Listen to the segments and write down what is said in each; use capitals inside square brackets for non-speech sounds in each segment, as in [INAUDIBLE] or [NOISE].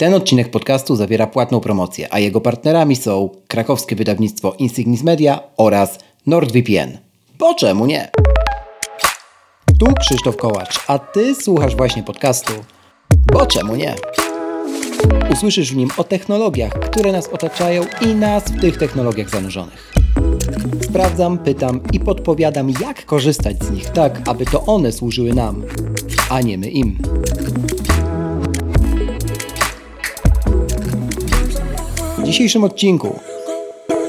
Ten odcinek podcastu zawiera płatną promocję, a jego partnerami są krakowskie wydawnictwo Insignis Media oraz NordVPN. Po czemu nie? Tu Krzysztof Kołacz, a Ty słuchasz właśnie podcastu Bo czemu nie? Usłyszysz w nim o technologiach, które nas otaczają i nas w tych technologiach zanurzonych. Sprawdzam, pytam i podpowiadam, jak korzystać z nich tak, aby to one służyły nam, a nie my im. Dzisiejszym odcinku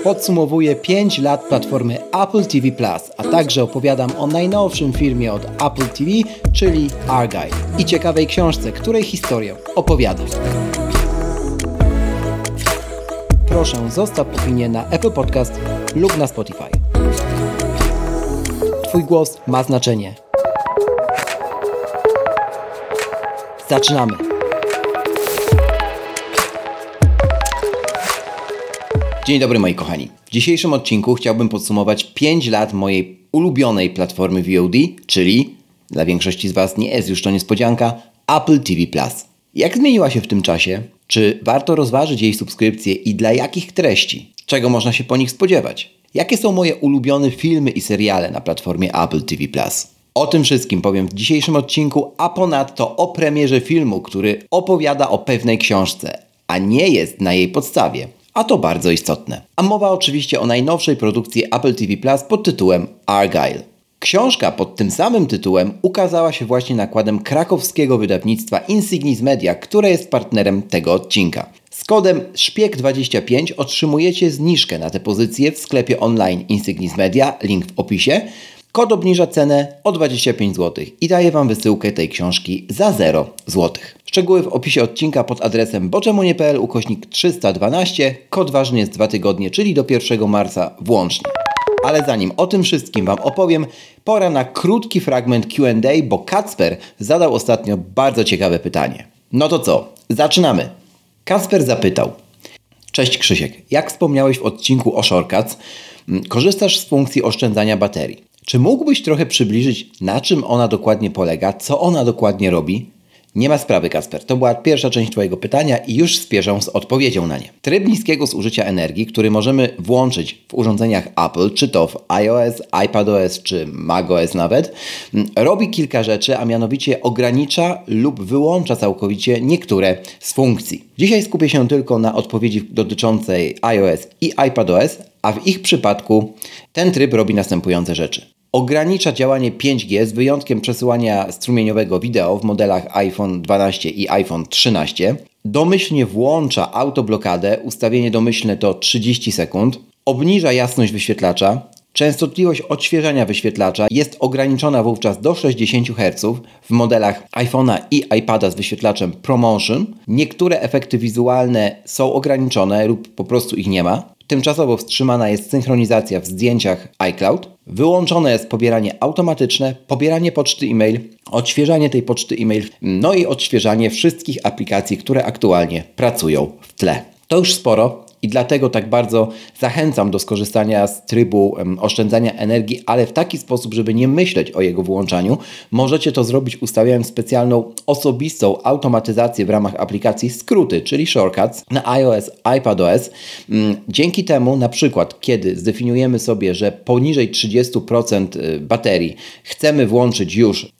podsumowuję 5 lat platformy Apple TV Plus, a także opowiadam o najnowszym filmie od Apple TV, czyli Argyle i ciekawej książce, której historię opowiadam. Proszę zostaw opinię na Apple Podcast lub na Spotify. Twój głos ma znaczenie. Zaczynamy. Dzień dobry moi kochani. W dzisiejszym odcinku chciałbym podsumować 5 lat mojej ulubionej platformy VOD, czyli dla większości z Was nie jest już to niespodzianka, Apple TV Plus. Jak zmieniła się w tym czasie? Czy warto rozważyć jej subskrypcję i dla jakich treści? Czego można się po nich spodziewać? Jakie są moje ulubione filmy i seriale na platformie Apple TV Plus? O tym wszystkim powiem w dzisiejszym odcinku, a ponadto o premierze filmu, który opowiada o pewnej książce, a nie jest na jej podstawie. A to bardzo istotne. A mowa oczywiście o najnowszej produkcji Apple TV Plus pod tytułem Argyle. Książka pod tym samym tytułem ukazała się właśnie nakładem krakowskiego wydawnictwa Insignis Media, które jest partnerem tego odcinka. Z kodem SZPIEK25 otrzymujecie zniżkę na tę pozycję w sklepie online Insignis Media, link w opisie. Kod obniża cenę o 25 zł i daje Wam wysyłkę tej książki za 0 zł. Szczegóły w opisie odcinka pod adresem boczemunie.pl ukośnik 312. Kod ważny jest 2 tygodnie, czyli do 1 marca włącznie. Ale zanim o tym wszystkim Wam opowiem, pora na krótki fragment QA, bo Kacper zadał ostatnio bardzo ciekawe pytanie. No to co? Zaczynamy. Kacper zapytał. Cześć Krzysiek, jak wspomniałeś w odcinku o Shortcuts, korzystasz z funkcji oszczędzania baterii. Czy mógłbyś trochę przybliżyć, na czym ona dokładnie polega, co ona dokładnie robi? Nie ma sprawy, Kasper. To była pierwsza część Twojego pytania i już spieszę z odpowiedzią na nie. Tryb niskiego zużycia energii, który możemy włączyć w urządzeniach Apple, czy to w iOS, iPadOS czy macOS nawet, robi kilka rzeczy, a mianowicie ogranicza lub wyłącza całkowicie niektóre z funkcji. Dzisiaj skupię się tylko na odpowiedzi dotyczącej iOS i iPadOS, a w ich przypadku ten tryb robi następujące rzeczy. Ogranicza działanie 5G z wyjątkiem przesyłania strumieniowego wideo w modelach iPhone 12 i iPhone 13. Domyślnie włącza autoblokadę, ustawienie domyślne to 30 sekund. Obniża jasność wyświetlacza. Częstotliwość odświeżania wyświetlacza jest ograniczona wówczas do 60 Hz w modelach iPhone'a i iPada z wyświetlaczem ProMotion. Niektóre efekty wizualne są ograniczone lub po prostu ich nie ma. Tymczasowo wstrzymana jest synchronizacja w zdjęciach iCloud. Wyłączone jest pobieranie automatyczne, pobieranie poczty e-mail, odświeżanie tej poczty e-mail, no i odświeżanie wszystkich aplikacji, które aktualnie pracują w tle. To już sporo i dlatego tak bardzo zachęcam do skorzystania z trybu oszczędzania energii, ale w taki sposób, żeby nie myśleć o jego włączaniu. Możecie to zrobić ustawiając specjalną osobistą automatyzację w ramach aplikacji skróty, czyli shortcuts na iOS, iPadOS. Mm, dzięki temu na przykład, kiedy zdefiniujemy sobie, że poniżej 30% y, baterii chcemy włączyć już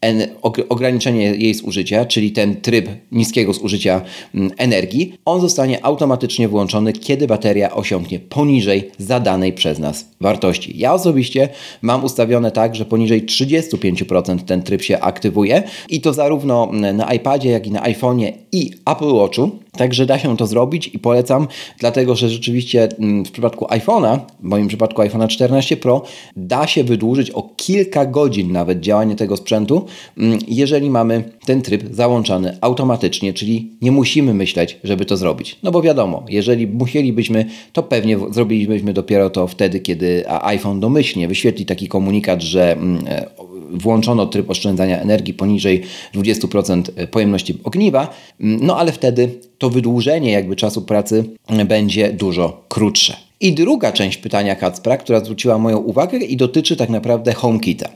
ograniczenie jej zużycia, czyli ten tryb niskiego zużycia mm, energii, on zostanie automatycznie włączony, kiedy bateria osiągnie poniżej zadanej przez nas wartości. Ja osobiście mam ustawione tak, że poniżej 35% ten tryb się aktywuje i to zarówno na iPadzie, jak i na iPhone'ie i Apple Watchu. Także da się to zrobić i polecam, dlatego że rzeczywiście mm, w przypadku iPhone'a, w moim przypadku iPhone'a 14 Pro, da się wydłużyć o kilka godzin nawet działanie tego sprzętu, mm, jeżeli mamy ten tryb załączany automatycznie, czyli nie musimy myśleć, żeby to zrobić. No bo wiadomo, jeżeli musielibyśmy, to pewnie zrobilibyśmy dopiero to wtedy, kiedy iPhone domyślnie wyświetli taki komunikat, że mm, e, włączono tryb oszczędzania energii poniżej 20% pojemności ogniwa, no ale wtedy to wydłużenie jakby czasu pracy będzie dużo krótsze. I druga część pytania Kacpra, która zwróciła moją uwagę i dotyczy tak naprawdę HomeKita.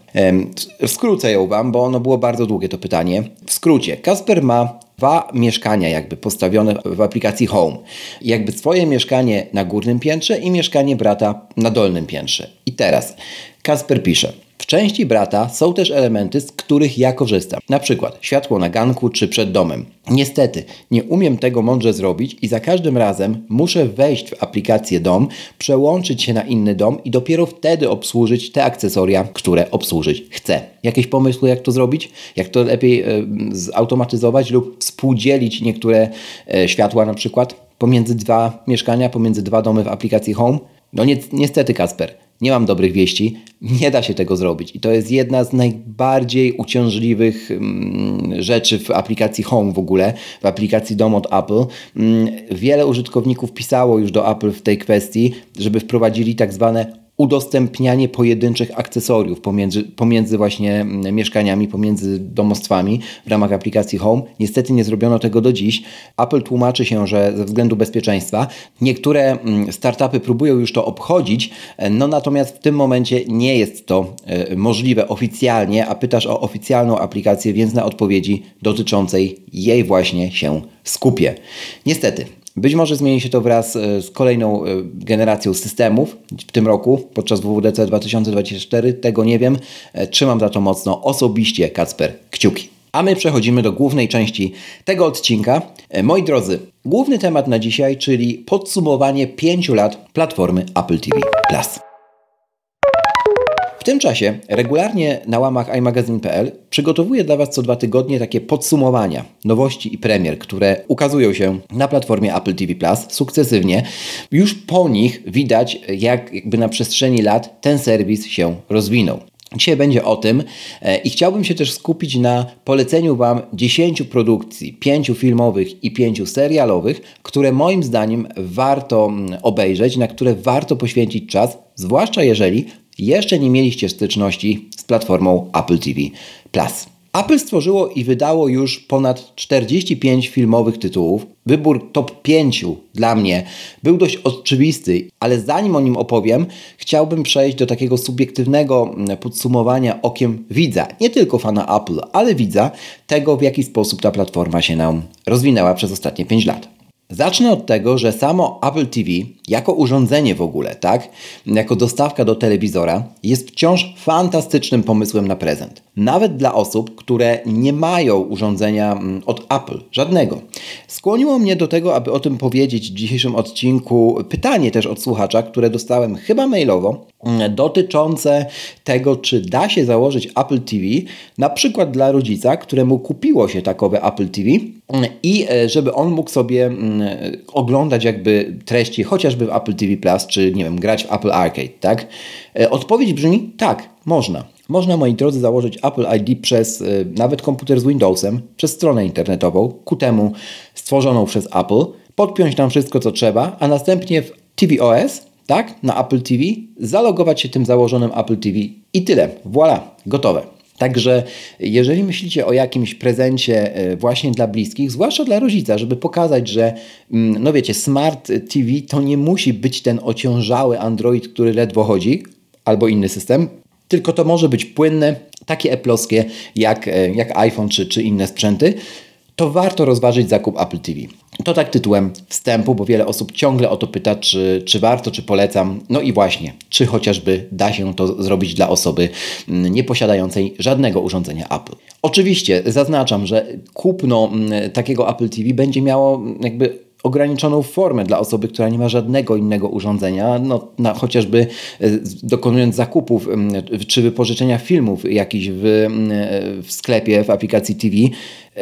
Skrócę ją Wam, bo ono było bardzo długie to pytanie. W skrócie, Kasper ma dwa mieszkania jakby postawione w aplikacji Home. Jakby swoje mieszkanie na górnym piętrze i mieszkanie brata na dolnym piętrze. I teraz Kasper pisze. W części brata są też elementy, z których ja korzystam. Na przykład światło na ganku czy przed domem. Niestety, nie umiem tego mądrze zrobić i za każdym razem muszę wejść w aplikację dom, przełączyć się na inny dom i dopiero wtedy obsłużyć te akcesoria, które obsłużyć chcę. Jakieś pomysły, jak to zrobić? Jak to lepiej y, zautomatyzować lub współdzielić niektóre y, światła na przykład pomiędzy dwa mieszkania, pomiędzy dwa domy w aplikacji Home? No ni niestety, Kasper nie mam dobrych wieści, nie da się tego zrobić. I to jest jedna z najbardziej uciążliwych mm, rzeczy w aplikacji Home w ogóle, w aplikacji Dom od Apple. Mm, wiele użytkowników pisało już do Apple w tej kwestii, żeby wprowadzili tak zwane udostępnianie pojedynczych akcesoriów pomiędzy, pomiędzy właśnie mm, mieszkaniami, pomiędzy domostwami w ramach aplikacji Home. Niestety nie zrobiono tego do dziś. Apple tłumaczy się, że ze względu bezpieczeństwa niektóre mm, startupy próbują już to obchodzić, no natomiast w tym momencie nie jest to e, możliwe oficjalnie, a pytasz o oficjalną aplikację, więc na odpowiedzi dotyczącej jej właśnie się skupię. Niestety, być może zmieni się to wraz e, z kolejną e, generacją systemów w tym roku, podczas WWDC 2024. Tego nie wiem. E, trzymam za to mocno osobiście, Kacper, kciuki. A my przechodzimy do głównej części tego odcinka. Moi drodzy, główny temat na dzisiaj, czyli podsumowanie pięciu lat platformy Apple TV Plus tym czasie regularnie na łamach iMagazine.pl przygotowuję dla Was co dwa tygodnie takie podsumowania nowości i premier, które ukazują się na platformie Apple TV Plus sukcesywnie. Już po nich widać, jak jakby na przestrzeni lat ten serwis się rozwinął. Dzisiaj będzie o tym e, i chciałbym się też skupić na poleceniu Wam 10 produkcji, 5 filmowych i 5 serialowych, które moim zdaniem warto mm, obejrzeć, na które warto poświęcić czas, zwłaszcza jeżeli jeszcze nie mieliście styczności z platformą Apple TV Plus. Apple stworzyło i wydało już ponad 45 filmowych tytułów. Wybór top 5 dla mnie był dość oczywisty, ale zanim o nim opowiem, chciałbym przejść do takiego subiektywnego mm, podsumowania okiem widza, nie tylko fana Apple, ale widza tego, w jaki sposób ta platforma się nam rozwinęła przez ostatnie 5 lat. Zacznę od tego, że samo Apple TV jako urządzenie w ogóle, tak, jako dostawka do telewizora jest wciąż fantastycznym pomysłem na prezent. Nawet dla osób, które nie mają urządzenia mm, od Apple, żadnego. Skłoniło mnie do tego, aby o tym powiedzieć w dzisiejszym odcinku pytanie też od słuchacza, które dostałem chyba mailowo, dotyczące tego, czy da się założyć Apple TV, na przykład dla rodzica, któremu kupiło się takowe Apple TV mm, i e, żeby on mógł sobie oglądać jakby treści chociażby w Apple TV Plus, czy nie wiem, grać w Apple Arcade, tak? E, odpowiedź brzmi tak, można. Można, moi drodzy, założyć Apple ID przez y, nawet komputer z Windowsem, przez stronę internetową, ku temu stworzoną przez Apple, podpiąć tam wszystko, co trzeba, a następnie w tvOS, tak, na Apple TV, zalogować się tym założonym Apple TV i tyle. Voilà, gotowe. Także jeżeli myślicie o jakimś prezencie e, właśnie dla bliskich, zwłaszcza dla rodzica, żeby pokazać, że mm, no wiecie, Smart TV to nie musi być ten ociążały Android, który ledwo chodzi, albo inny system, tylko to może być płynne, takie eploskie jak, e, jak iPhone czy, czy inne sprzęty, to warto rozważyć zakup Apple TV. To tak tytułem wstępu, bo wiele osób ciągle o to pyta, czy, czy warto, czy polecam. No i właśnie, czy chociażby da się to zrobić dla osoby mm, nieposiadającej żadnego urządzenia Apple. Oczywiście zaznaczam, że kupno mm, takiego Apple TV będzie miało jakby ograniczoną formę dla osoby, która nie ma żadnego innego urządzenia, no, na, chociażby e, dokonując zakupów czy wypożyczenia filmów jakichś w, w sklepie, w aplikacji TV,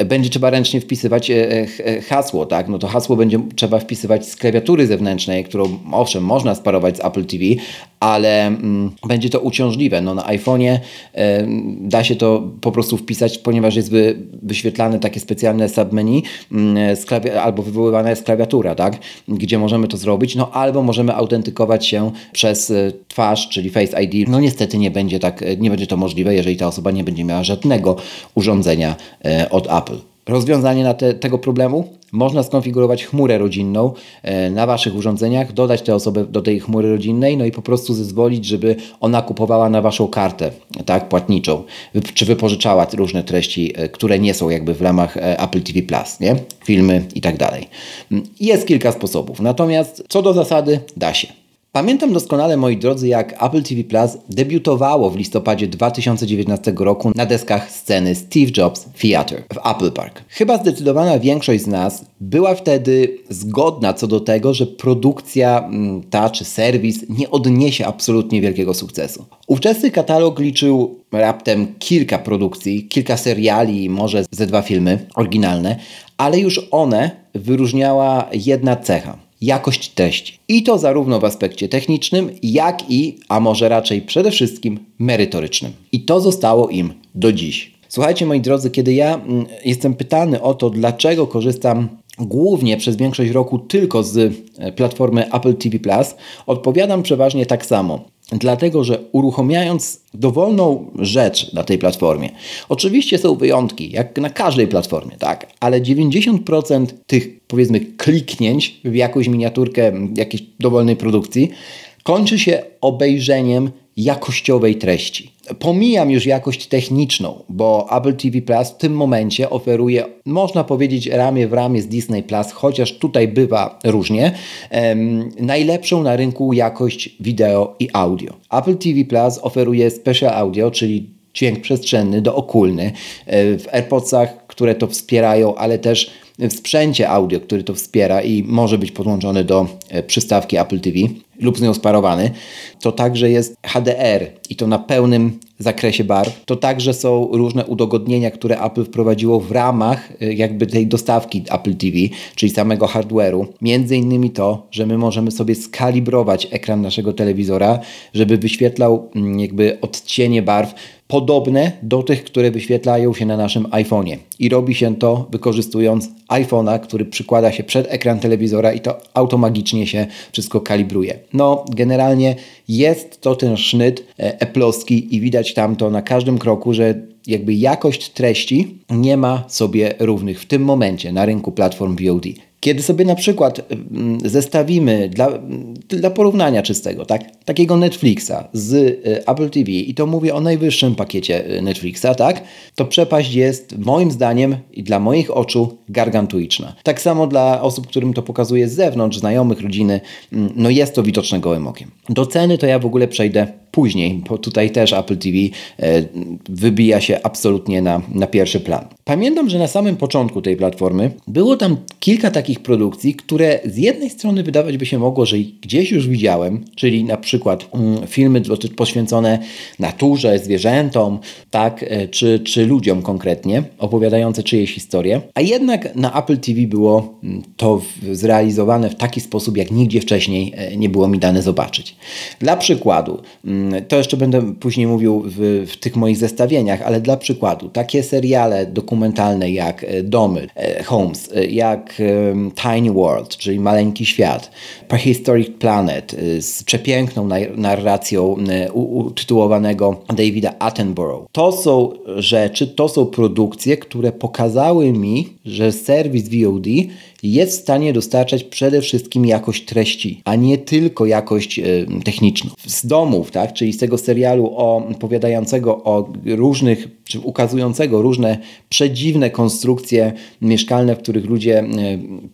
będzie trzeba ręcznie wpisywać e, e, hasło, tak? No to hasło będzie trzeba wpisywać z klawiatury zewnętrznej, którą owszem można sparować z Apple TV, ale mm, będzie to uciążliwe. No na iPhone'ie e, da się to po prostu wpisać, ponieważ jest wy, wyświetlane takie specjalne submenu mm, albo wywoływana jest klawiatura, tak? Gdzie możemy to zrobić, no albo możemy autentykować się przez e, twarz, czyli Face ID. No niestety nie będzie tak, nie będzie to możliwe, jeżeli ta osoba nie będzie miała żadnego urządzenia e, od Apple. Rozwiązanie na te, tego problemu można skonfigurować chmurę rodzinną e, na Waszych urządzeniach, dodać tę osobę do tej chmury rodzinnej, no i po prostu zezwolić, żeby ona kupowała na Waszą kartę tak, płatniczą, czy wypożyczała różne treści, e, które nie są jakby w ramach e, Apple TV+, nie? filmy i tak dalej. Mm, jest kilka sposobów, natomiast co do zasady da się. Pamiętam doskonale, moi drodzy, jak Apple TV Plus debiutowało w listopadzie 2019 roku na deskach sceny Steve Jobs Theater w Apple Park. Chyba zdecydowana większość z nas była wtedy zgodna co do tego, że produkcja mm, ta czy serwis nie odniesie absolutnie wielkiego sukcesu. Ówczesny katalog liczył raptem kilka produkcji, kilka seriali, może ze dwa filmy oryginalne, ale już one wyróżniała jedna cecha jakość treści. I to zarówno w aspekcie technicznym, jak i, a może raczej przede wszystkim, merytorycznym. I to zostało im do dziś. Słuchajcie, moi drodzy, kiedy ja mm, jestem pytany o to, dlaczego korzystam głównie przez większość roku tylko z e, platformy Apple TV Plus, odpowiadam przeważnie tak samo. Dlatego, że uruchamiając dowolną rzecz na tej platformie, oczywiście są wyjątki, jak na każdej platformie, tak, ale 90% tych powiedzmy kliknięć w jakąś miniaturkę jakiejś dowolnej produkcji kończy się obejrzeniem jakościowej treści. Pomijam już jakość techniczną, bo Apple TV Plus w tym momencie oferuje, można powiedzieć, ramię w ramię z Disney Plus, chociaż tutaj bywa różnie, um, najlepszą na rynku jakość wideo i audio. Apple TV Plus oferuje Special Audio, czyli dźwięk przestrzenny do okulny e, w AirPodsach, które to wspierają, ale też w sprzęcie audio, który to wspiera i może być podłączony do e, przystawki Apple TV lub z nią sparowany, to także jest HDR i to na pełnym zakresie barw. To także są różne udogodnienia, które Apple wprowadziło w ramach y, jakby tej dostawki Apple TV, czyli samego hardware'u. Między innymi to, że my możemy sobie skalibrować ekran naszego telewizora, żeby wyświetlał mm, jakby odcienie barw podobne do tych, które wyświetlają się na naszym iPhone'ie. I robi się to wykorzystując iPhone'a, który przykłada się przed ekran telewizora i to automagicznie się wszystko kalibruje. No, generalnie jest to ten sznyt e, eplowski i widać tam to na każdym kroku, że jakby jakość treści nie ma sobie równych w tym momencie na rynku platform VOD. Kiedy sobie na przykład zestawimy dla, dla porównania czystego, tak, takiego Netflixa z y, Apple TV i to mówię o najwyższym pakiecie y, Netflixa, tak, to przepaść jest moim zdaniem i dla moich oczu gargantuiczna. Tak samo dla osób, którym to pokazuje z zewnątrz, znajomych, rodziny, mm, no jest to widoczne gołym okiem. Do ceny to ja w ogóle przejdę później, bo tutaj też Apple TV e, wybija się absolutnie na, na pierwszy plan. Pamiętam, że na samym początku tej platformy było tam kilka takich produkcji, które z jednej strony wydawać by się mogło, że gdzieś już widziałem, czyli na przykład mm, filmy poświęcone naturze, zwierzętom, tak, e, czy, czy ludziom konkretnie, opowiadające czyjeś historie, a jednak na Apple TV było mm, to zrealizowane w taki sposób, jak nigdzie wcześniej e, nie było mi dane zobaczyć. Dla przykładu, mm, to jeszcze będę później mówił w, w, tych moich zestawieniach, ale dla przykładu, takie seriale dokumentalne jak e, Domy, e, Homes, e, jak Tiny World, czyli Maleńki Świat, Prehistoric Planet z przepiękną narracją utytułowanego Davida Attenborough. To są rzeczy, to są produkcje, które pokazały mi, że serwis VOD jest w stanie dostarczać przede wszystkim jakość treści, a nie tylko jakość y, techniczną. Z domów, tak, czyli z tego serialu opowiadającego o różnych, czy ukazującego różne przedziwne konstrukcje mieszkalne, w których ludzie y,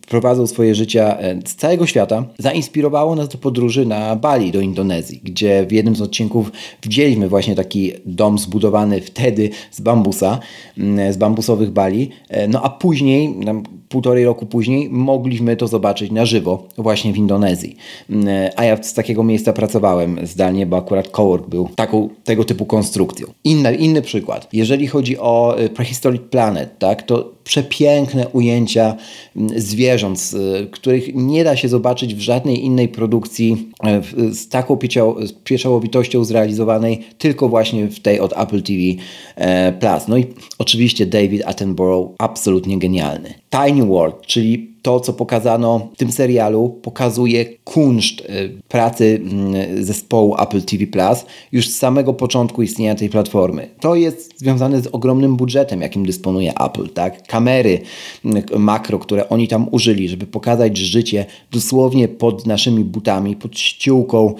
prowadzą swoje życia y, z całego świata, zainspirowało nas do podróży na Bali, do Indonezji, gdzie w jednym z odcinków widzieliśmy właśnie taki dom zbudowany wtedy z bambusa, z bambusowych Bali, no a później, półtorej roku później, mogliśmy to zobaczyć na żywo właśnie w Indonezji. Mm, a ja z takiego miejsca pracowałem zdalnie, bo akurat Cowork był taką, tego typu konstrukcją. Inny, inny przykład. Jeżeli chodzi o y, Prehistoric Planet, tak, to przepiękne ujęcia mm, zwierząt, których nie da się zobaczyć w żadnej innej produkcji e, z taką pieczołowitością zrealizowanej tylko właśnie w tej od Apple TV e, Plus. No i oczywiście David Attenborough absolutnie genialny. Tiny World, czyli to, co pokazano w tym serialu, pokazuje kunszt y, pracy mm, zespołu Apple TV Plus już z samego początku istnienia tej platformy. To jest związane z ogromnym budżetem, jakim dysponuje Apple, tak? Kamery mm, makro, które oni tam użyli, żeby pokazać życie dosłownie pod naszymi butami, pod ściółką,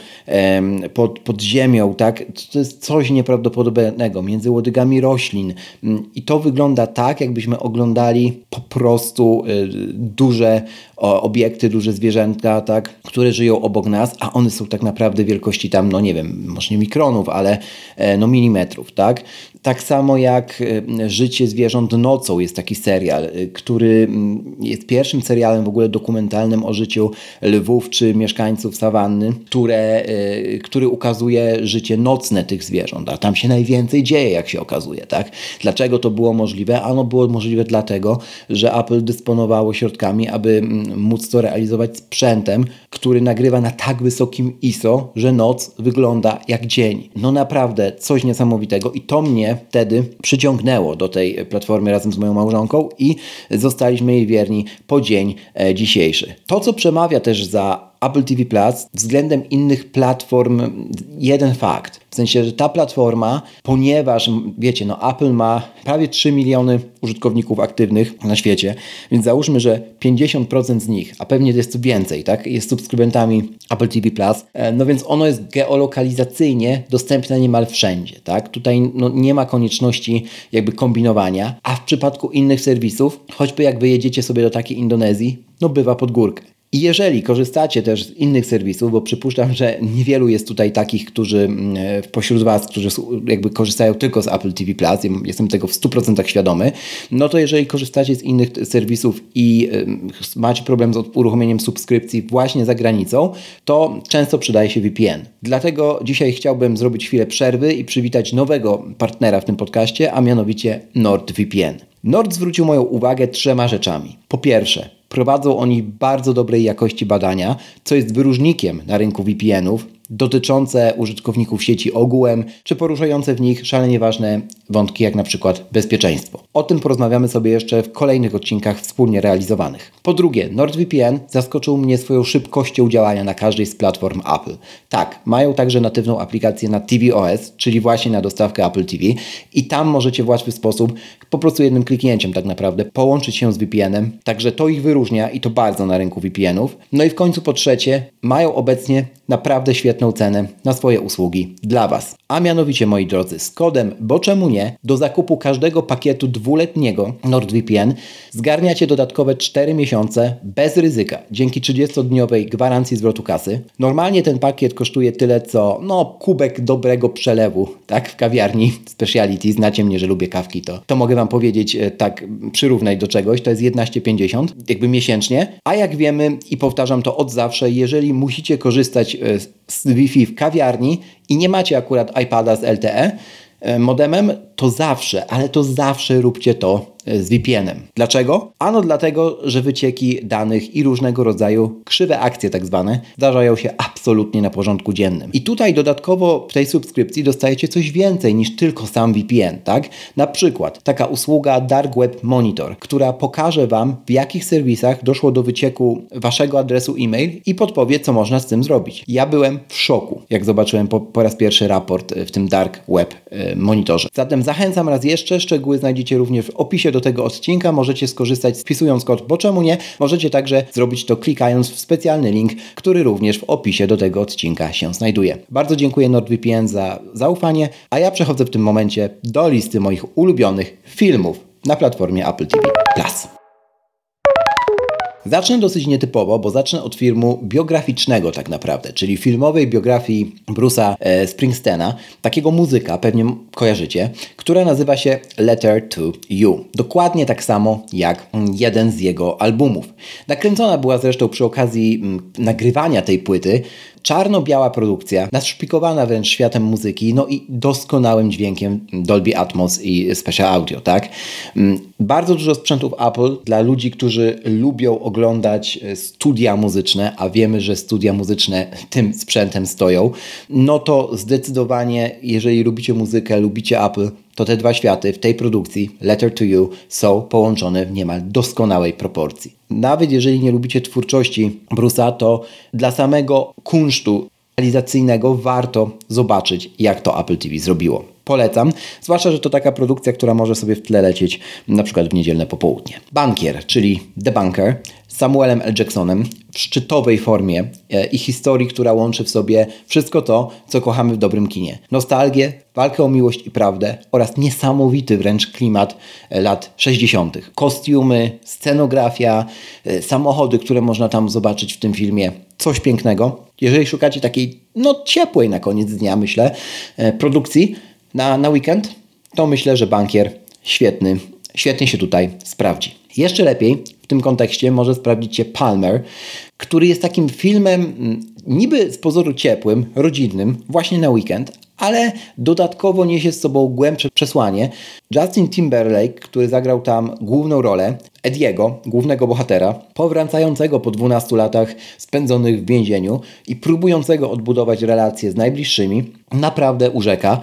pod, pod ziemią, tak? To jest coś nieprawdopodobnego między łodygami roślin mm, i to wygląda tak, jakbyśmy oglądali po prostu y, duże obiekty, duże zwierzęta, tak, które żyją obok nas, a one są tak naprawdę wielkości tam, no nie wiem, może nie mikronów, ale e, no milimetrów, tak. Tak samo jak e, Życie zwierząt nocą jest taki serial, e, który mm, jest pierwszym serialem w ogóle dokumentalnym o życiu lwów czy mieszkańców sawanny, które, który ukazuje życie nocne tych zwierząt, a tam się najwięcej dzieje, jak się okazuje, tak. Dlaczego to było możliwe? Ano było możliwe dlatego, że Apple dysponowało środkami, aby mm, móc to realizować sprzętem, który nagrywa na tak wysokim ISO, że noc wygląda jak dzień. No naprawdę coś niesamowitego i to mnie wtedy przyciągnęło do tej platformy razem z moją małżonką i zostaliśmy jej wierni po dzień e, dzisiejszy. To, co przemawia też za Apple TV Plus względem innych platform jeden fakt. W sensie, że ta platforma, ponieważ wiecie, no Apple ma prawie 3 miliony użytkowników aktywnych na świecie, więc załóżmy, że 50% z nich, a pewnie jest więcej, tak, jest subskrybentami Apple TV Plus, e, no więc ono jest geolokalizacyjnie dostępne niemal wszędzie, tak? Tutaj no, nie ma konieczności jakby kombinowania, a w przypadku innych serwisów, choćby jak wyjedziecie sobie do takiej Indonezji, no bywa pod górkę. I jeżeli korzystacie też z innych serwisów, bo przypuszczam, że niewielu jest tutaj takich, którzy mm, e, pośród Was, którzy jakby korzystają tylko z Apple TV Plus, jestem tego w 100% świadomy, no to jeżeli korzystacie z innych serwisów i macie problem z uruchomieniem subskrypcji właśnie za granicą, to często przydaje się VPN. Dlatego dzisiaj chciałbym zrobić chwilę przerwy i przywitać nowego partnera w tym podcaście, a mianowicie NordVPN. Nord zwrócił moją uwagę trzema rzeczami. Po pierwsze, Prowadzą oni bardzo dobrej jakości badania, co jest wyróżnikiem na rynku VPN-ów, dotyczące użytkowników sieci ogółem, czy poruszające w nich szalenie ważne wątki, jak na przykład bezpieczeństwo. O tym porozmawiamy sobie jeszcze w kolejnych odcinkach wspólnie realizowanych. Po drugie, NordVPN zaskoczył mnie swoją szybkością działania na każdej z platform Apple. Tak, mają także natywną aplikację na tvOS, czyli właśnie na dostawkę Apple TV i tam możecie w łatwy sposób, po prostu jednym kliknięciem tak naprawdę, połączyć się z VPN-em, także to ich wyróżnia i to bardzo na rynku VPN-ów. No i w końcu po trzecie, mają obecnie naprawdę świetną cenę na swoje usługi dla Was. A mianowicie, moi drodzy, z kodem bo czemu nie, do zakupu każdego pakietu dwuletniego NordVPN zgarniacie dodatkowe 4 miesiące bez ryzyka dzięki 30-dniowej gwarancji zwrotu kasy. Normalnie ten pakiet kosztuje tyle co no kubek dobrego przelewu, tak, w kawiarni Speciality. Znacie mnie, że lubię kawki, to, to mogę Wam powiedzieć e, tak przyrównać do czegoś, to jest 11,50 jakby miesięcznie, a jak wiemy i powtarzam to od zawsze, jeżeli musicie korzystać e, Wi-Fi w kawiarni i nie macie akurat iPada z LTE e, modemem, to zawsze, ale to zawsze róbcie to z VPN-em. Dlaczego? Ano dlatego, że wycieki danych i różnego rodzaju krzywe akcje tak zwane zdarzają się absolutnie na porządku dziennym. I tutaj dodatkowo w tej subskrypcji dostajecie coś więcej niż tylko sam VPN, tak? Na przykład taka usługa Dark Web Monitor, która pokaże Wam w jakich serwisach doszło do wycieku Waszego adresu e-mail i podpowie, co można z tym zrobić. Ja byłem w szoku, jak zobaczyłem po, po raz pierwszy raport w tym Dark Web e, Monitorze. Zatem zachęcam raz jeszcze, szczegóły znajdziecie również w opisie do tego odcinka, możecie skorzystać wpisując kod, bo czemu nie? Możecie także zrobić to klikając w specjalny link, który również w opisie do tego odcinka się znajduje. Bardzo dziękuję NordVPN za zaufanie, a ja przechodzę w tym momencie do listy moich ulubionych filmów na platformie Apple TV+. Zacznę dosyć nietypowo, bo zacznę od filmu biograficznego tak naprawdę, czyli filmowej biografii Bruce'a e, Springsteena, takiego muzyka, pewnie kojarzycie, która nazywa się Letter to You. Dokładnie tak samo jak jeden z jego albumów. Nakręcona była zresztą przy okazji m, nagrywania tej płyty czarno-biała produkcja, naszpikowana wręcz światem muzyki, no i doskonałym dźwiękiem Dolby Atmos i Special Audio, tak? Mm, bardzo dużo sprzętów Apple dla ludzi, którzy lubią oglądać e, studia muzyczne, a wiemy, że studia muzyczne tym sprzętem stoją, no to zdecydowanie, jeżeli lubicie muzykę, lubicie Apple, to te dwa światy w tej produkcji, Letter to You, są połączone w niemal doskonałej proporcji. Nawet jeżeli nie lubicie twórczości Bruce'a, to dla samego kunsztu realizacyjnego warto zobaczyć, jak to Apple TV zrobiło. Polecam, zwłaszcza, że to taka produkcja, która może sobie w tle lecieć na przykład w niedzielne popołudnie. Bankier, czyli The Bunker, z Samuelem L. Jacksonem w szczytowej formie e, i historii, która łączy w sobie wszystko to, co kochamy w dobrym kinie. Nostalgię, walkę o miłość i prawdę oraz niesamowity wręcz klimat e, lat 60. Kostiumy, scenografia, e, samochody, które można tam zobaczyć w tym filmie. Coś pięknego. Jeżeli szukacie takiej, no ciepłej na koniec dnia, myślę, produkcji, na, na weekend, to myślę, że bankier świetny, świetnie się tutaj sprawdzi. Jeszcze lepiej w tym kontekście może sprawdzić się Palmer, który jest takim filmem mm, niby z pozoru ciepłym, rodzinnym, właśnie na weekend, ale dodatkowo niesie z sobą głębsze przesłanie. Justin Timberlake, który zagrał tam główną rolę, Ediego, głównego bohatera, powracającego po 12 latach spędzonych w więzieniu i próbującego odbudować relacje z najbliższymi, naprawdę urzeka.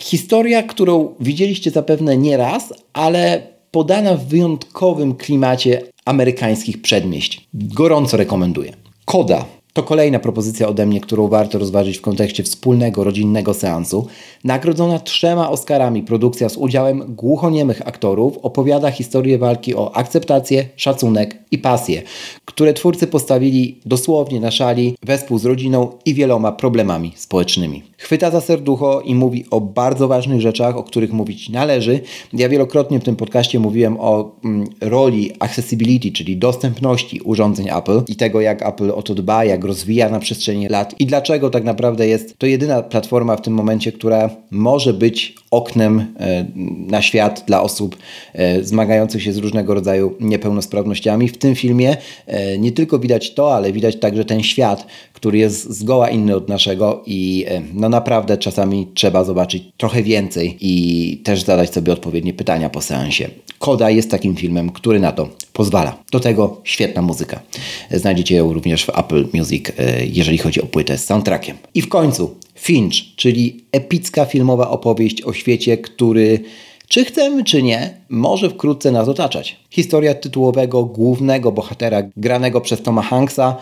Historia, którą widzieliście zapewne nie raz, ale podana w wyjątkowym klimacie amerykańskich przedmieść. Gorąco rekomenduję. Koda to kolejna propozycja ode mnie, którą warto rozważyć w kontekście wspólnego, rodzinnego seansu. Nagrodzona trzema Oscarami produkcja z udziałem głuchoniemych aktorów opowiada historię walki o akceptację, szacunek i pasję, które twórcy postawili dosłownie na szali wespół z rodziną i wieloma problemami społecznymi. Chwyta za serducho i mówi o bardzo ważnych rzeczach, o których mówić należy. Ja wielokrotnie w tym podcaście mówiłem o mm, roli accessibility, czyli dostępności urządzeń Apple i tego, jak Apple o to dba, jak rozwija na przestrzeni lat i dlaczego tak naprawdę jest to jedyna platforma w tym momencie, która może być oknem e, na świat dla osób e, zmagających się z różnego rodzaju niepełnosprawnościami. W tym filmie e, nie tylko widać to, ale widać także ten świat, który jest zgoła inny od naszego i no naprawdę czasami trzeba zobaczyć trochę więcej i też zadać sobie odpowiednie pytania po seansie. Koda jest takim filmem, który na to pozwala. Do tego świetna muzyka. Znajdziecie ją również w Apple Music, jeżeli chodzi o płytę z soundtrackiem. I w końcu Finch, czyli epicka filmowa opowieść o świecie, który czy chcemy, czy nie, może wkrótce nas otaczać. Historia tytułowego głównego bohatera, granego przez Toma Hanksa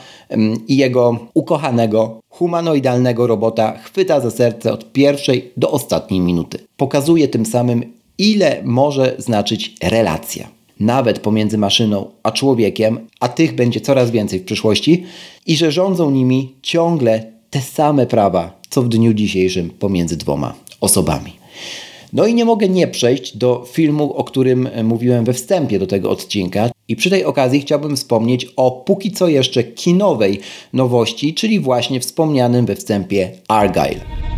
i jego ukochanego, humanoidalnego robota chwyta za serce od pierwszej do ostatniej minuty. Pokazuje tym samym, ile może znaczyć relacja. Nawet pomiędzy maszyną a człowiekiem, a tych będzie coraz więcej w przyszłości, i że rządzą nimi ciągle te same prawa, co w dniu dzisiejszym pomiędzy dwoma osobami. No i nie mogę nie przejść do filmu, o którym mówiłem we wstępie do tego odcinka. I przy tej okazji chciałbym wspomnieć o póki co jeszcze kinowej nowości, czyli właśnie wspomnianym we wstępie Argyle.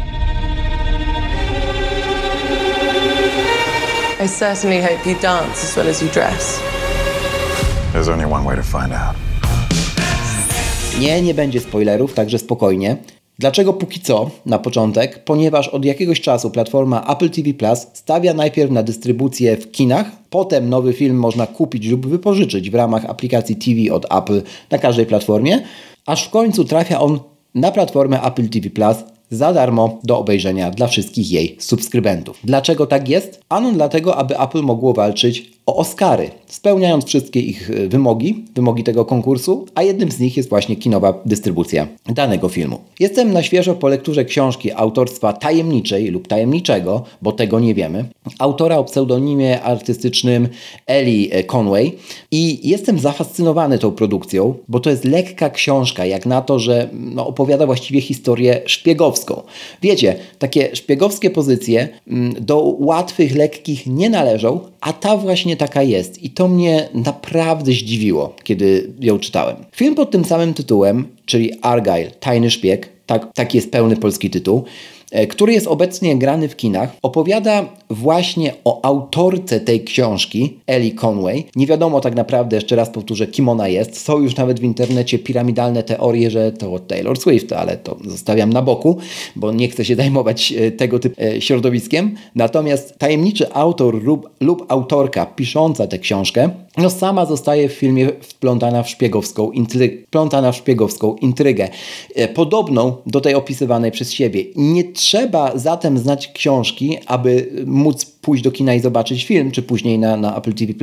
I certainly hope you dance as well as you dress. There's only one way to find out. Nie, nie będzie spoilerów, także spokojnie. Dlaczego póki co, na początek? Ponieważ od jakiegoś czasu platforma Apple TV Plus stawia najpierw na dystrybucję w kinach, potem nowy film można kupić lub wypożyczyć w ramach aplikacji TV od Apple na każdej platformie, aż w końcu trafia on na platformę Apple TV Plus za darmo do obejrzenia dla wszystkich jej subskrybentów. Dlaczego tak jest? Ano dlatego, aby Apple mogło walczyć o Oscary, spełniając wszystkie ich e, wymogi, wymogi tego konkursu, a jednym z nich jest właśnie kinowa dystrybucja danego filmu. Jestem na świeżo po lekturze książki autorstwa tajemniczej lub tajemniczego, bo tego nie wiemy, autora o pseudonimie artystycznym Ellie Conway i jestem zafascynowany tą produkcją, bo to jest lekka książka, jak na to, że no, opowiada właściwie historię szpiegowską. Wiecie, takie szpiegowskie pozycje mm, do łatwych, lekkich nie należą, a ta właśnie taka jest. I to mnie naprawdę zdziwiło, kiedy ją czytałem. Film pod tym samym tytułem, czyli Argyle, Tajny Szpieg, tak, taki jest pełny polski tytuł, który jest obecnie grany w kinach, opowiada właśnie o autorce tej książki, Ellie Conway. Nie wiadomo tak naprawdę, jeszcze raz powtórzę, kim ona jest. Są już nawet w internecie piramidalne teorie, że to Taylor Swift, ale to zostawiam na boku, bo nie chcę się [LAUGHS] zajmować e, tego typu e, środowiskiem. Natomiast tajemniczy autor lub, lub autorka pisząca tę książkę no sama zostaje w filmie wplątana w szpiegowską, intry- wplątana w szpiegowską intrygę, e, podobną do tej opisywanej przez siebie. Nie trzeba zatem znać książki, aby móc pójść do kina i zobaczyć film, czy później na, na Apple TV+,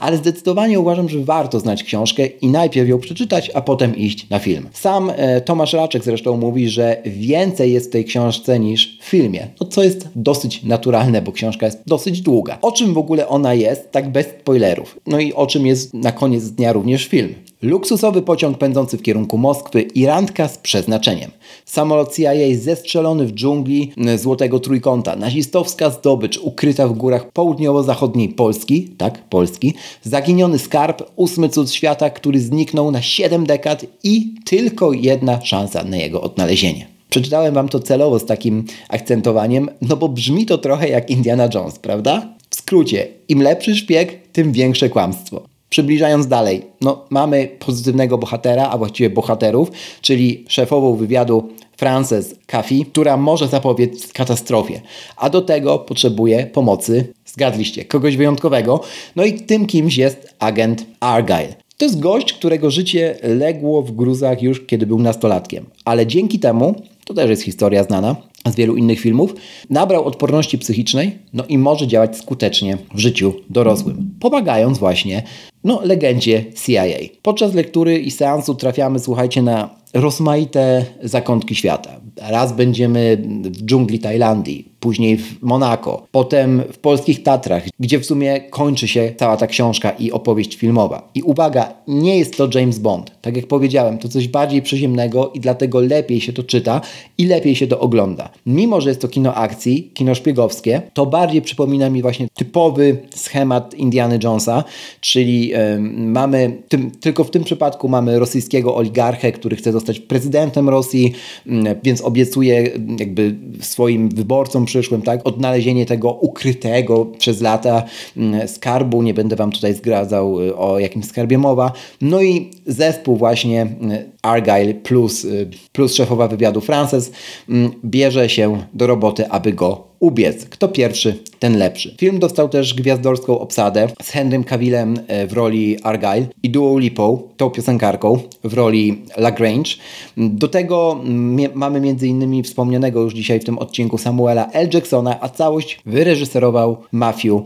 ale zdecydowanie uważam, że warto znać książkę i najpierw ją przeczytać, a potem iść na film. Sam e, Tomasz Raczek zresztą mówi, że więcej jest w tej książce niż filmie, no co jest dosyć naturalne, bo książka jest dosyć długa. O czym w ogóle ona jest, tak bez spoilerów. No i o czym jest na koniec dnia również film. Luksusowy pociąg pędzący w kierunku Moskwy i randka z przeznaczeniem. Samolot CIA zestrzelony w dżungli Złotego Trójkąta. Nazistowska zdobycz ukryta w górach południowo-zachodniej Polski, tak, Polski. Zaginiony skarb, ósmy cud świata, który zniknął na 7 dekad i tylko jedna szansa na jego odnalezienie. Przeczytałem wam to celowo z takim akcentowaniem, no bo brzmi to trochę jak Indiana Jones, prawda? W skrócie, im lepszy szpieg, tym większe kłamstwo. Przybliżając dalej, no, mamy pozytywnego bohatera, a właściwie bohaterów, czyli szefową wywiadu Frances Caffey, która może zapobiec katastrofie, a do tego potrzebuje pomocy, zgadliście, kogoś wyjątkowego, no i tym kimś jest agent Argyle. To jest gość, którego życie legło w gruzach już kiedy był nastolatkiem, ale dzięki temu, to też jest historia znana, z wielu innych filmów, nabrał odporności psychicznej, no i może działać skutecznie w życiu dorosłym, pomagając właśnie no, legendzie CIA. Podczas lektury i seansu trafiamy, słuchajcie, na rozmaite zakątki świata. Raz będziemy w dżungli Tajlandii, później w Monako, potem w polskich Tatrach, gdzie w sumie kończy się cała ta książka i opowieść filmowa. I uwaga, nie jest to James Bond. Tak jak powiedziałem, to coś bardziej przyziemnego i dlatego lepiej się to czyta i lepiej się to ogląda. Mimo, że jest to kino akcji, kino szpiegowskie, to bardziej przypomina mi właśnie typowy schemat Indiana Jonesa, czyli yy, mamy, tym, tylko w tym przypadku mamy rosyjskiego oligarchę, który chce zostać prezydentem Rosji, yy, więc obiecuje jakby swoim wyborcom przyszłym, tak? Odnalezienie tego ukrytego przez lata mm, skarbu. Nie będę Wam tutaj zgradzał y, o jakim skarbie mowa. No i zespół właśnie y, Argyle plus, y, plus szefowa wywiadu Frances mm, bierze się do roboty, aby go ubiec. Kto pierwszy, ten lepszy. Film dostał też gwiazdorską obsadę z Henrym Cavillem w roli Argyle i Duo Lipą, tą piosenkarką, w roli Lagrange. Do tego mm, mamy innymi wspomnianego już dzisiaj w tym odcinku Samuela L. Jacksona, a całość wyreżyserował Matthew e,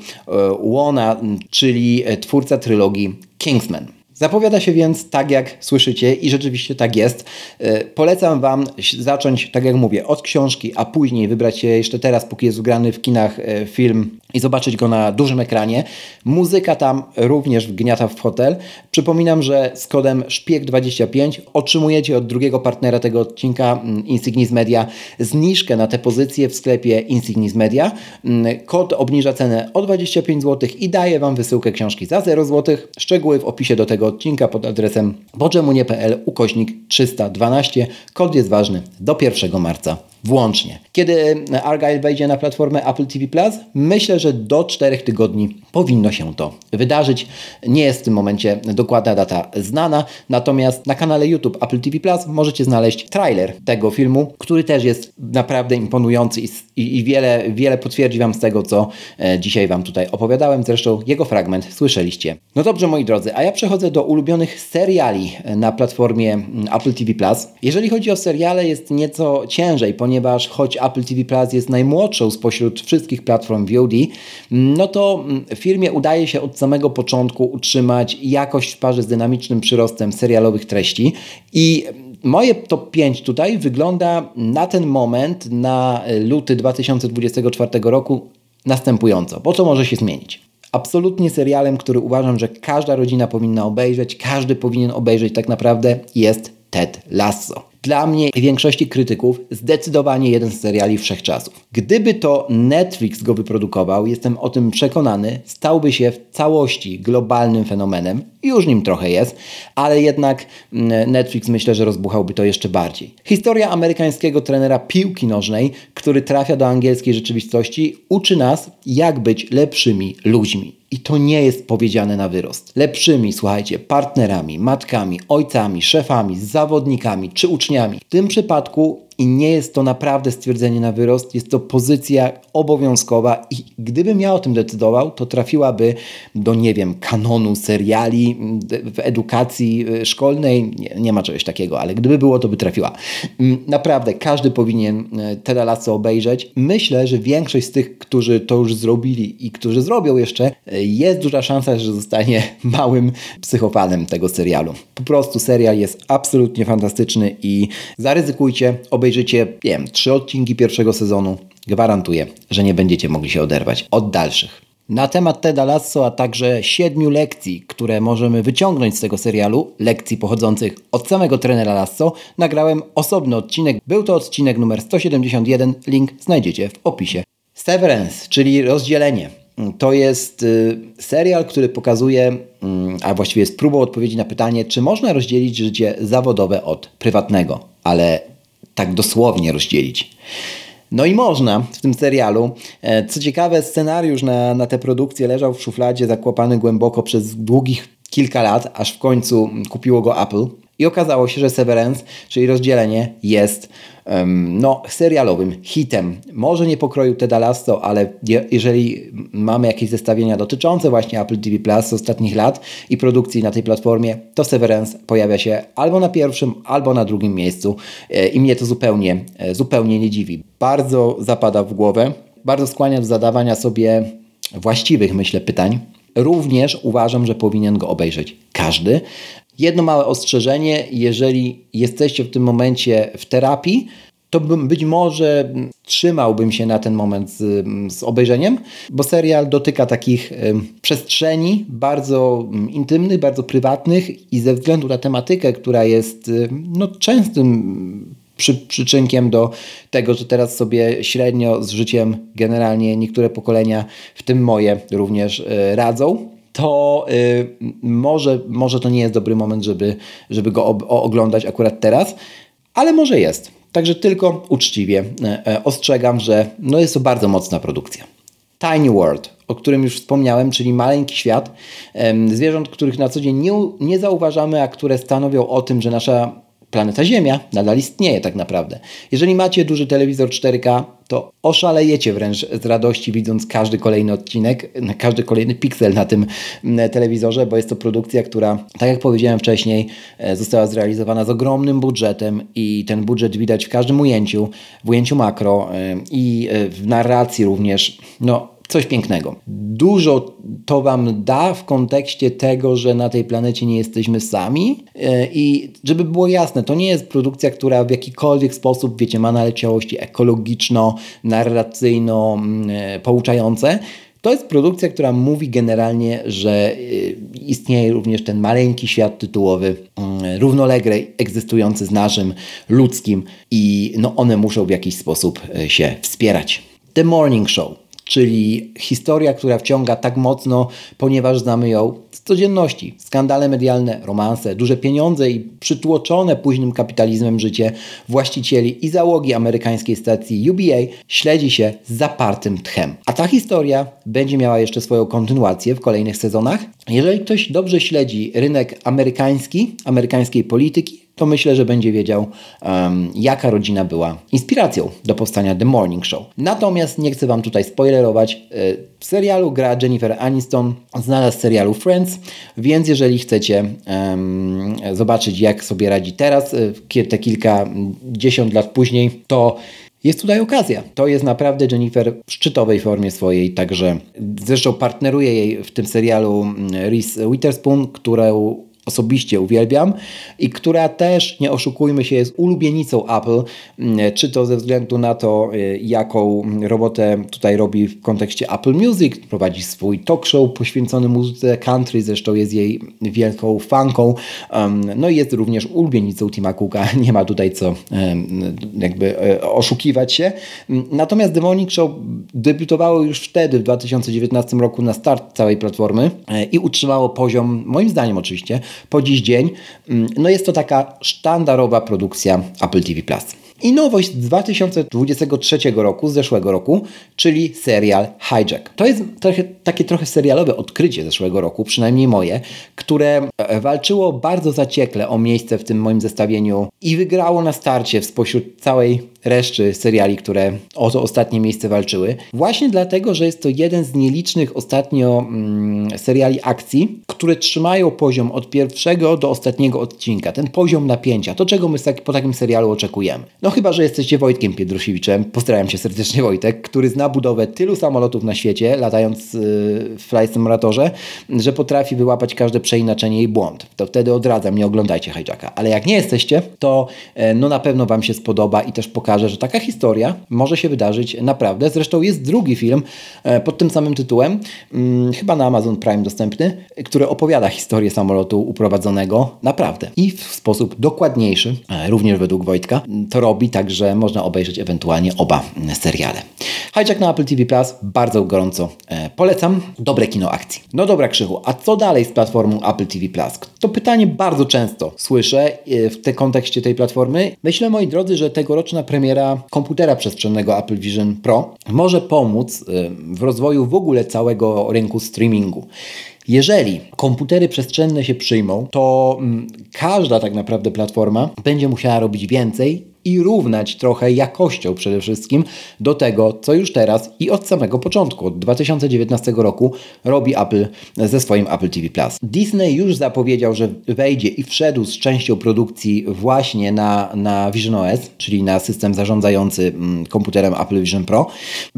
Wona, czyli e, twórca trylogii Kingsman. Zapowiada się więc tak, jak słyszycie i rzeczywiście tak jest. E, polecam Wam zacząć, tak jak mówię, od książki, a później wybrać się jeszcze teraz, póki jest ugrany w kinach film i zobaczyć go na dużym ekranie. Muzyka tam również wgniata w fotel. Przypominam, że z kodem SZPIEG25 otrzymujecie od drugiego partnera tego odcinka mm, Insignis Media zniżkę na te pozycje w sklepie Insignis Media. Mm, kod obniża cenę o 25 zł i daje Wam wysyłkę książki za 0 zł. Szczegóły w opisie do tego odcinka pod adresem bodżemunie.pl ukośnik 312. Kod jest ważny do 1 marca włącznie. Kiedy Argyle wejdzie na platformę Apple TV myślę, że do 4 tygodni powinno się to wydarzyć. Nie jest w tym momencie dokładna data znana, natomiast na kanale YouTube Apple TV Plus możecie znaleźć trailer tego filmu, który też jest naprawdę imponujący i, i, i wiele, wiele potwierdzi Wam z tego, co e, dzisiaj Wam tutaj opowiadałem. Zresztą jego fragment słyszeliście. No dobrze, moi drodzy, a ja przechodzę do ulubionych seriali na platformie mm, Apple TV Plus. Jeżeli chodzi o seriale, jest nieco ciężej, ponieważ choć Apple TV Plus jest najmłodszą spośród wszystkich platform VOD, no to mm, firmie udaje się od samego początku utrzymać jakość w parze z dynamicznym przyrostem serialowych treści i moje top 5 tutaj wygląda na ten moment, na luty 2024 roku następująco. Po co może się zmienić? Absolutnie serialem, który uważam, że każda rodzina powinna obejrzeć, każdy powinien obejrzeć tak naprawdę jest Ted Lasso. Dla mnie i większości krytyków zdecydowanie jeden z seriali wszechczasów. Gdyby to Netflix go wyprodukował, jestem o tym przekonany, stałby się w całości globalnym fenomenem. Już nim trochę jest, ale jednak mm, Netflix myślę, że rozbuchałby to jeszcze bardziej. Historia amerykańskiego trenera piłki nożnej, który trafia do angielskiej rzeczywistości, uczy nas, jak być lepszymi ludźmi. I to nie jest powiedziane na wyrost. Lepszymi, słuchajcie, partnerami, matkami, ojcami, szefami, zawodnikami czy uczniami. W tym przypadku i nie jest to naprawdę stwierdzenie na wyrost, jest to pozycja obowiązkowa i gdybym ja o tym decydował, to trafiłaby do, nie wiem, kanonu seriali w edukacji y, szkolnej. Nie, nie ma czegoś takiego, ale gdyby było, to by trafiła. Mm, naprawdę, każdy powinien y, Ted Lasso obejrzeć. Myślę, że większość z tych, którzy to już zrobili i którzy zrobią jeszcze, y, jest duża szansa, że zostanie [LAUGHS] małym psychofanem tego serialu. Po prostu serial jest absolutnie fantastyczny i zaryzykujcie, obejrzyjcie, wiem, trzy odcinki pierwszego sezonu. Gwarantuję, że nie będziecie mogli się oderwać od dalszych. Na temat Teda Lasso, a także siedmiu lekcji, które możemy wyciągnąć z tego serialu, lekcji pochodzących od samego trenera Lasso, nagrałem osobny odcinek. Był to odcinek numer 171, link znajdziecie w opisie. Severance, czyli rozdzielenie. To jest y, serial, który pokazuje, mm, a właściwie jest próbą odpowiedzi na pytanie, czy można rozdzielić życie zawodowe od prywatnego, ale tak dosłownie rozdzielić. No i można w tym serialu. E, co ciekawe, scenariusz na, na tę produkcję leżał w szufladzie, zakłopany głęboko przez długich kilka lat, aż w końcu kupiło go Apple. I okazało się, że Severance, czyli rozdzielenie, jest um, no, serialowym hitem. Może nie pokroju Teda Lasso, ale je, jeżeli mamy jakieś zestawienia dotyczące właśnie Apple TV Plus z ostatnich lat i produkcji na tej platformie, to Severance pojawia się albo na pierwszym, albo na drugim miejscu e, i mnie to zupełnie, e, zupełnie nie dziwi. Bardzo zapada w głowę, bardzo skłania do zadawania sobie właściwych, myślę, pytań. Również uważam, że powinien go obejrzeć każdy, Jedno małe ostrzeżenie, jeżeli jesteście w tym momencie w terapii, to być może trzymałbym się na ten moment z, z obejrzeniem, bo serial dotyka takich przestrzeni bardzo intymnych, bardzo prywatnych i ze względu na tematykę, która jest no, częstym przy, przyczynkiem do tego, że teraz sobie średnio z życiem generalnie niektóre pokolenia, w tym moje, również y, radzą to y, może, może to nie jest dobry moment, żeby, żeby go oglądać akurat teraz, ale może jest. Także tylko uczciwie e, e, ostrzegam, że no jest to bardzo mocna produkcja. Tiny World, o którym już wspomniałem, czyli maleńki świat zwierząt, których na co dzień nie, nie zauważamy, a które stanowią o tym, że nasza planeta Ziemia nadal istnieje tak naprawdę. Jeżeli macie duży telewizor 4K, to oszalejecie wręcz z radości widząc każdy kolejny odcinek, każdy kolejny piksel na tym mm, telewizorze, bo jest to produkcja, która, tak jak powiedziałem wcześniej, e, została zrealizowana z ogromnym budżetem i ten budżet widać w każdym ujęciu, w ujęciu makro e, i e, w narracji również. No, coś pięknego. Dużo to Wam da w kontekście tego, że na tej planecie nie jesteśmy sami. E, I żeby było jasne, to nie jest produkcja, która w jakikolwiek sposób, wiecie, ma naleciałości ekologiczno-narracyjno-pouczające. To jest produkcja, która mówi generalnie, że e, istnieje również ten maleńki świat tytułowy, mm, równolegle egzystujący z naszym ludzkim i no one muszą w jakiś sposób e, się wspierać. The Morning Show czyli historia, która wciąga tak mocno, ponieważ znamy ją z codzienności. Skandale medialne, romanse, duże pieniądze i przytłoczone późnym kapitalizmem życie właścicieli i załogi amerykańskiej stacji UBA śledzi się z zapartym tchem. A ta historia będzie miała jeszcze swoją kontynuację w kolejnych sezonach. Jeżeli ktoś dobrze śledzi rynek amerykański, amerykańskiej polityki, to myślę, że będzie wiedział, um, jaka rodzina była inspiracją do powstania The Morning Show. Natomiast nie chcę Wam tutaj spoilerować. E, w serialu gra Jennifer Aniston, znana z serialu Friends, więc jeżeli chcecie um, zobaczyć, jak sobie radzi teraz, e, te kilkadziesiąt lat później, to jest tutaj okazja. To jest naprawdę Jennifer w szczytowej formie swojej, także zresztą partneruje jej w tym serialu mm, Reese Witherspoon, którą osobiście uwielbiam i która też, nie oszukujmy się, jest ulubienicą Apple, mm, czy to ze względu na to, y, jaką robotę tutaj robi w kontekście Apple Music, prowadzi swój talk show poświęcony muzyce country, zresztą jest jej wielką fanką, no i jest również ulubienicą Tima Cooka, [LAUGHS] nie ma tutaj co jakby e, oszukiwać się. Natomiast Demonic Show debiutowało już wtedy, w 2019 roku na start całej platformy e, i utrzymało poziom, moim zdaniem oczywiście, po dziś dzień. Mm, no jest to taka sztandarowa produkcja Apple TV+. i nowość z 2023 roku, z zeszłego roku, czyli serial Hijack. To jest trochę, takie trochę serialowe odkrycie zeszłego roku, przynajmniej moje, które e, walczyło bardzo zaciekle o miejsce w tym moim zestawieniu i wygrało na starcie spośród całej reszty seriali, które o to ostatnie miejsce walczyły. Właśnie dlatego, że jest to jeden z nielicznych ostatnio mm, seriali akcji, które trzymają poziom od pierwszego do ostatniego odcinka. Ten poziom napięcia, to czego my po takim serialu oczekujemy. No chyba, że jesteście Wojtkiem Piedrusiewiczem, pozdrawiam się serdecznie Wojtek, który zna budowę tylu samolotów na świecie, latając yy, w Flight Simulatorze, że potrafi wyłapać każde przeinaczenie i błąd. To wtedy odradzam, nie oglądajcie hijacka. Ale jak nie jesteście, to yy, no na pewno Wam się spodoba i też pokaże pokaże, że taka historia może się wydarzyć naprawdę. Zresztą jest drugi film e, pod tym samym tytułem, mm, chyba na Amazon Prime dostępny, który opowiada historię samolotu uprowadzonego naprawdę i w sposób dokładniejszy, e, również według Wojtka. To robi tak, że można obejrzeć ewentualnie oba seriale. Hijack na Apple TV Plus bardzo gorąco e, polecam. Dobre kino akcji. No dobra, Krzychu, a co dalej z platformą Apple TV Plus? To pytanie bardzo często słyszę w kontekście tej platformy. Myślę, moi drodzy, że tegoroczna premiera premiera komputera przestrzennego Apple Vision Pro może pomóc y, w rozwoju w ogóle całego rynku streamingu. Jeżeli komputery przestrzenne się przyjmą, to mm, każda tak naprawdę platforma będzie musiała robić więcej i równać trochę jakością przede wszystkim do tego, co już teraz i od samego początku, od 2019 roku robi Apple ze swoim Apple TV Plus. Disney już zapowiedział, że wejdzie i wszedł z częścią produkcji właśnie na, na Vision OS, czyli na system zarządzający mm, komputerem Apple Vision Pro.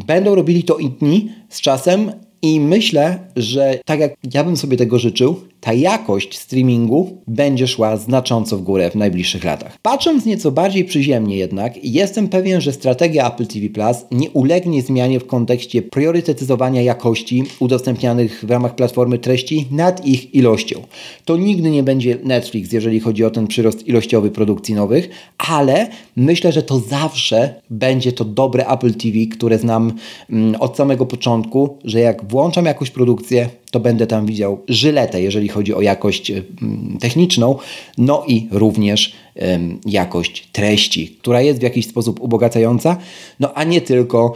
Będą robili to inni z czasem i myślę, że tak jak ja bym sobie tego życzył, ta jakość streamingu będzie szła znacząco w górę w najbliższych latach. Patrząc nieco bardziej przyziemnie jednak, jestem pewien, że strategia Apple TV Plus nie ulegnie zmianie w kontekście priorytetyzowania jakości udostępnianych w ramach platformy treści nad ich ilością. To nigdy nie będzie Netflix, jeżeli chodzi o ten przyrost ilościowy produkcji nowych, ale myślę, że to zawsze będzie to dobre Apple TV, które znam mm, od samego początku, że jak włączam jakąś produkcję, to będę tam widział żyletę, jeżeli chodzi o jakość techniczną, no i również jakość treści, która jest w jakiś sposób ubogacająca, no a nie tylko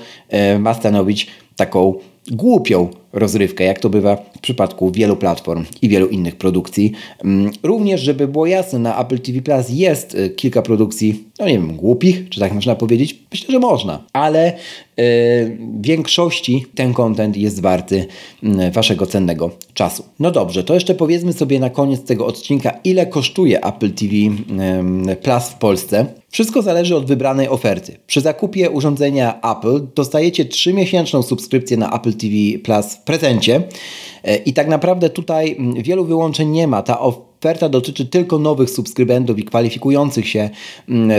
ma stanowić taką głupią rozrywkę, jak to bywa w przypadku wielu platform i wielu innych produkcji. Mm, również, żeby było jasne, na Apple TV Plus jest y, kilka produkcji, no nie wiem, głupich, czy tak można powiedzieć? Myślę, że można, ale w większości ten content jest warty mm, Waszego cennego czasu. No dobrze, to jeszcze powiedzmy sobie na koniec tego odcinka, ile kosztuje Apple TV Plus w Polsce. Wszystko zależy od wybranej oferty. Przy zakupie urządzenia Apple dostajecie 3-miesięczną subskrypcję na Apple TV Plus w prezencie. E, I tak naprawdę tutaj wielu wyłączeń nie ma. Ta oferta dotyczy tylko nowych subskrybentów i kwalifikujących się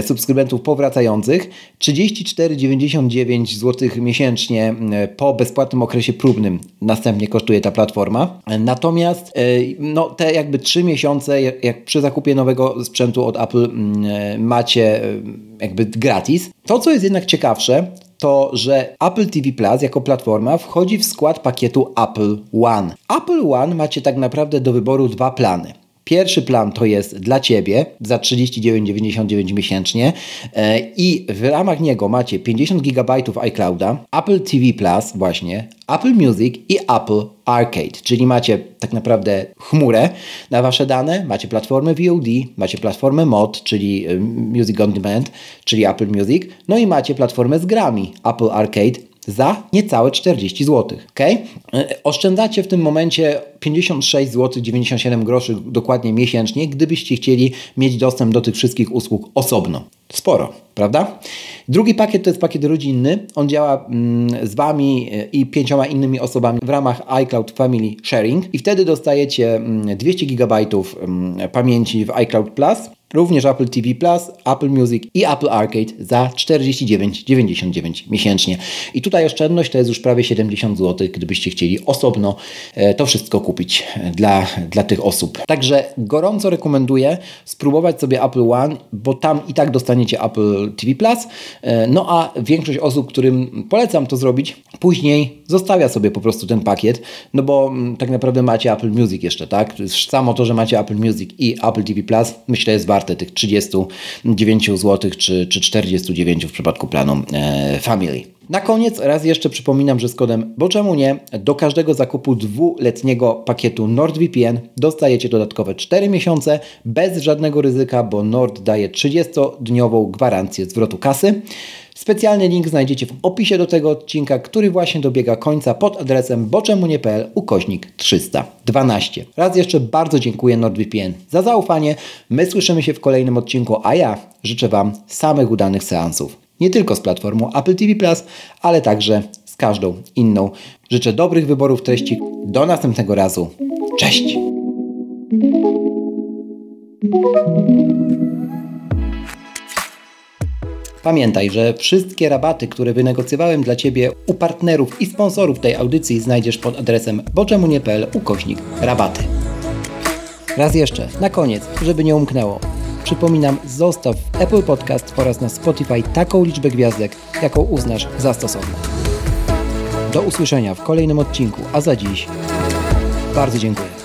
subskrybentów powracających. 34,99 zł miesięcznie po bezpłatnym okresie próbnym następnie kosztuje ta platforma. Natomiast e, no, te jakby 3 miesiące, jak przy zakupie nowego sprzętu od Apple macie e, jakby gratis. To, co jest jednak ciekawsze, to, że Apple TV Plus jako platforma wchodzi w skład pakietu Apple One. Apple One macie tak naprawdę do wyboru dwa plany. Pierwszy plan to jest dla Ciebie za 39,99 miesięcznie e, i w ramach niego macie 50 GB iClouda, Apple TV Plus właśnie, Apple Music i Apple Arcade, czyli macie tak naprawdę chmurę na Wasze dane, macie platformę VOD, macie platformę MOD, czyli e, Music On Demand, czyli Apple Music, no i macie platformę z grami Apple Arcade, za niecałe 40 zł. Okay? Oszczędzacie w tym momencie 56 zł 97 groszy dokładnie miesięcznie, gdybyście chcieli mieć dostęp do tych wszystkich usług osobno. Sporo, prawda? Drugi pakiet to jest pakiet rodzinny. On działa mm, z Wami e, i pięcioma innymi osobami w ramach iCloud Family Sharing i wtedy dostajecie 200 mm, GB mm, pamięci w iCloud Plus również Apple TV Plus, Apple Music i Apple Arcade za 49,99 miesięcznie. I tutaj oszczędność to jest już prawie 70 zł, gdybyście chcieli osobno e, to wszystko kupić e, dla, dla tych osób. Także gorąco rekomenduję spróbować sobie Apple One, bo tam i tak dostaniecie Apple TV Plus. E, no a większość osób, którym polecam to zrobić, później zostawia sobie po prostu ten pakiet, no bo mm, tak naprawdę macie Apple Music jeszcze, tak? Samo to, że macie Apple Music i Apple TV Plus, myślę jest bardzo warte tych 39 zł czy, czy 49 w przypadku planu e, Family. Na koniec raz jeszcze przypominam, że z kodem Bo czemu nie do każdego zakupu dwuletniego pakietu NordVPN dostajecie dodatkowe 4 miesiące bez żadnego ryzyka, bo Nord daje 30-dniową gwarancję zwrotu kasy. Specjalny link znajdziecie w opisie do tego odcinka, który właśnie dobiega końca pod adresem boczemunie.pl ukośnik 312. Raz jeszcze bardzo dziękuję NordVPN za zaufanie. My słyszymy się w kolejnym odcinku, a ja życzę Wam samych udanych seansów. Nie tylko z platformą Apple TV+, ale także z każdą inną. Życzę dobrych wyborów treści. Do następnego razu. Cześć! Pamiętaj, że wszystkie rabaty, które wynegocjowałem dla Ciebie u partnerów i sponsorów tej audycji znajdziesz pod adresem boczemunie.pl ukośnik rabaty. Raz jeszcze, na koniec, żeby nie umknęło. Przypominam, zostaw w Apple Podcast oraz na Spotify taką liczbę gwiazdek, jaką uznasz za stosowną. Do usłyszenia w kolejnym odcinku, a za dziś bardzo dziękuję.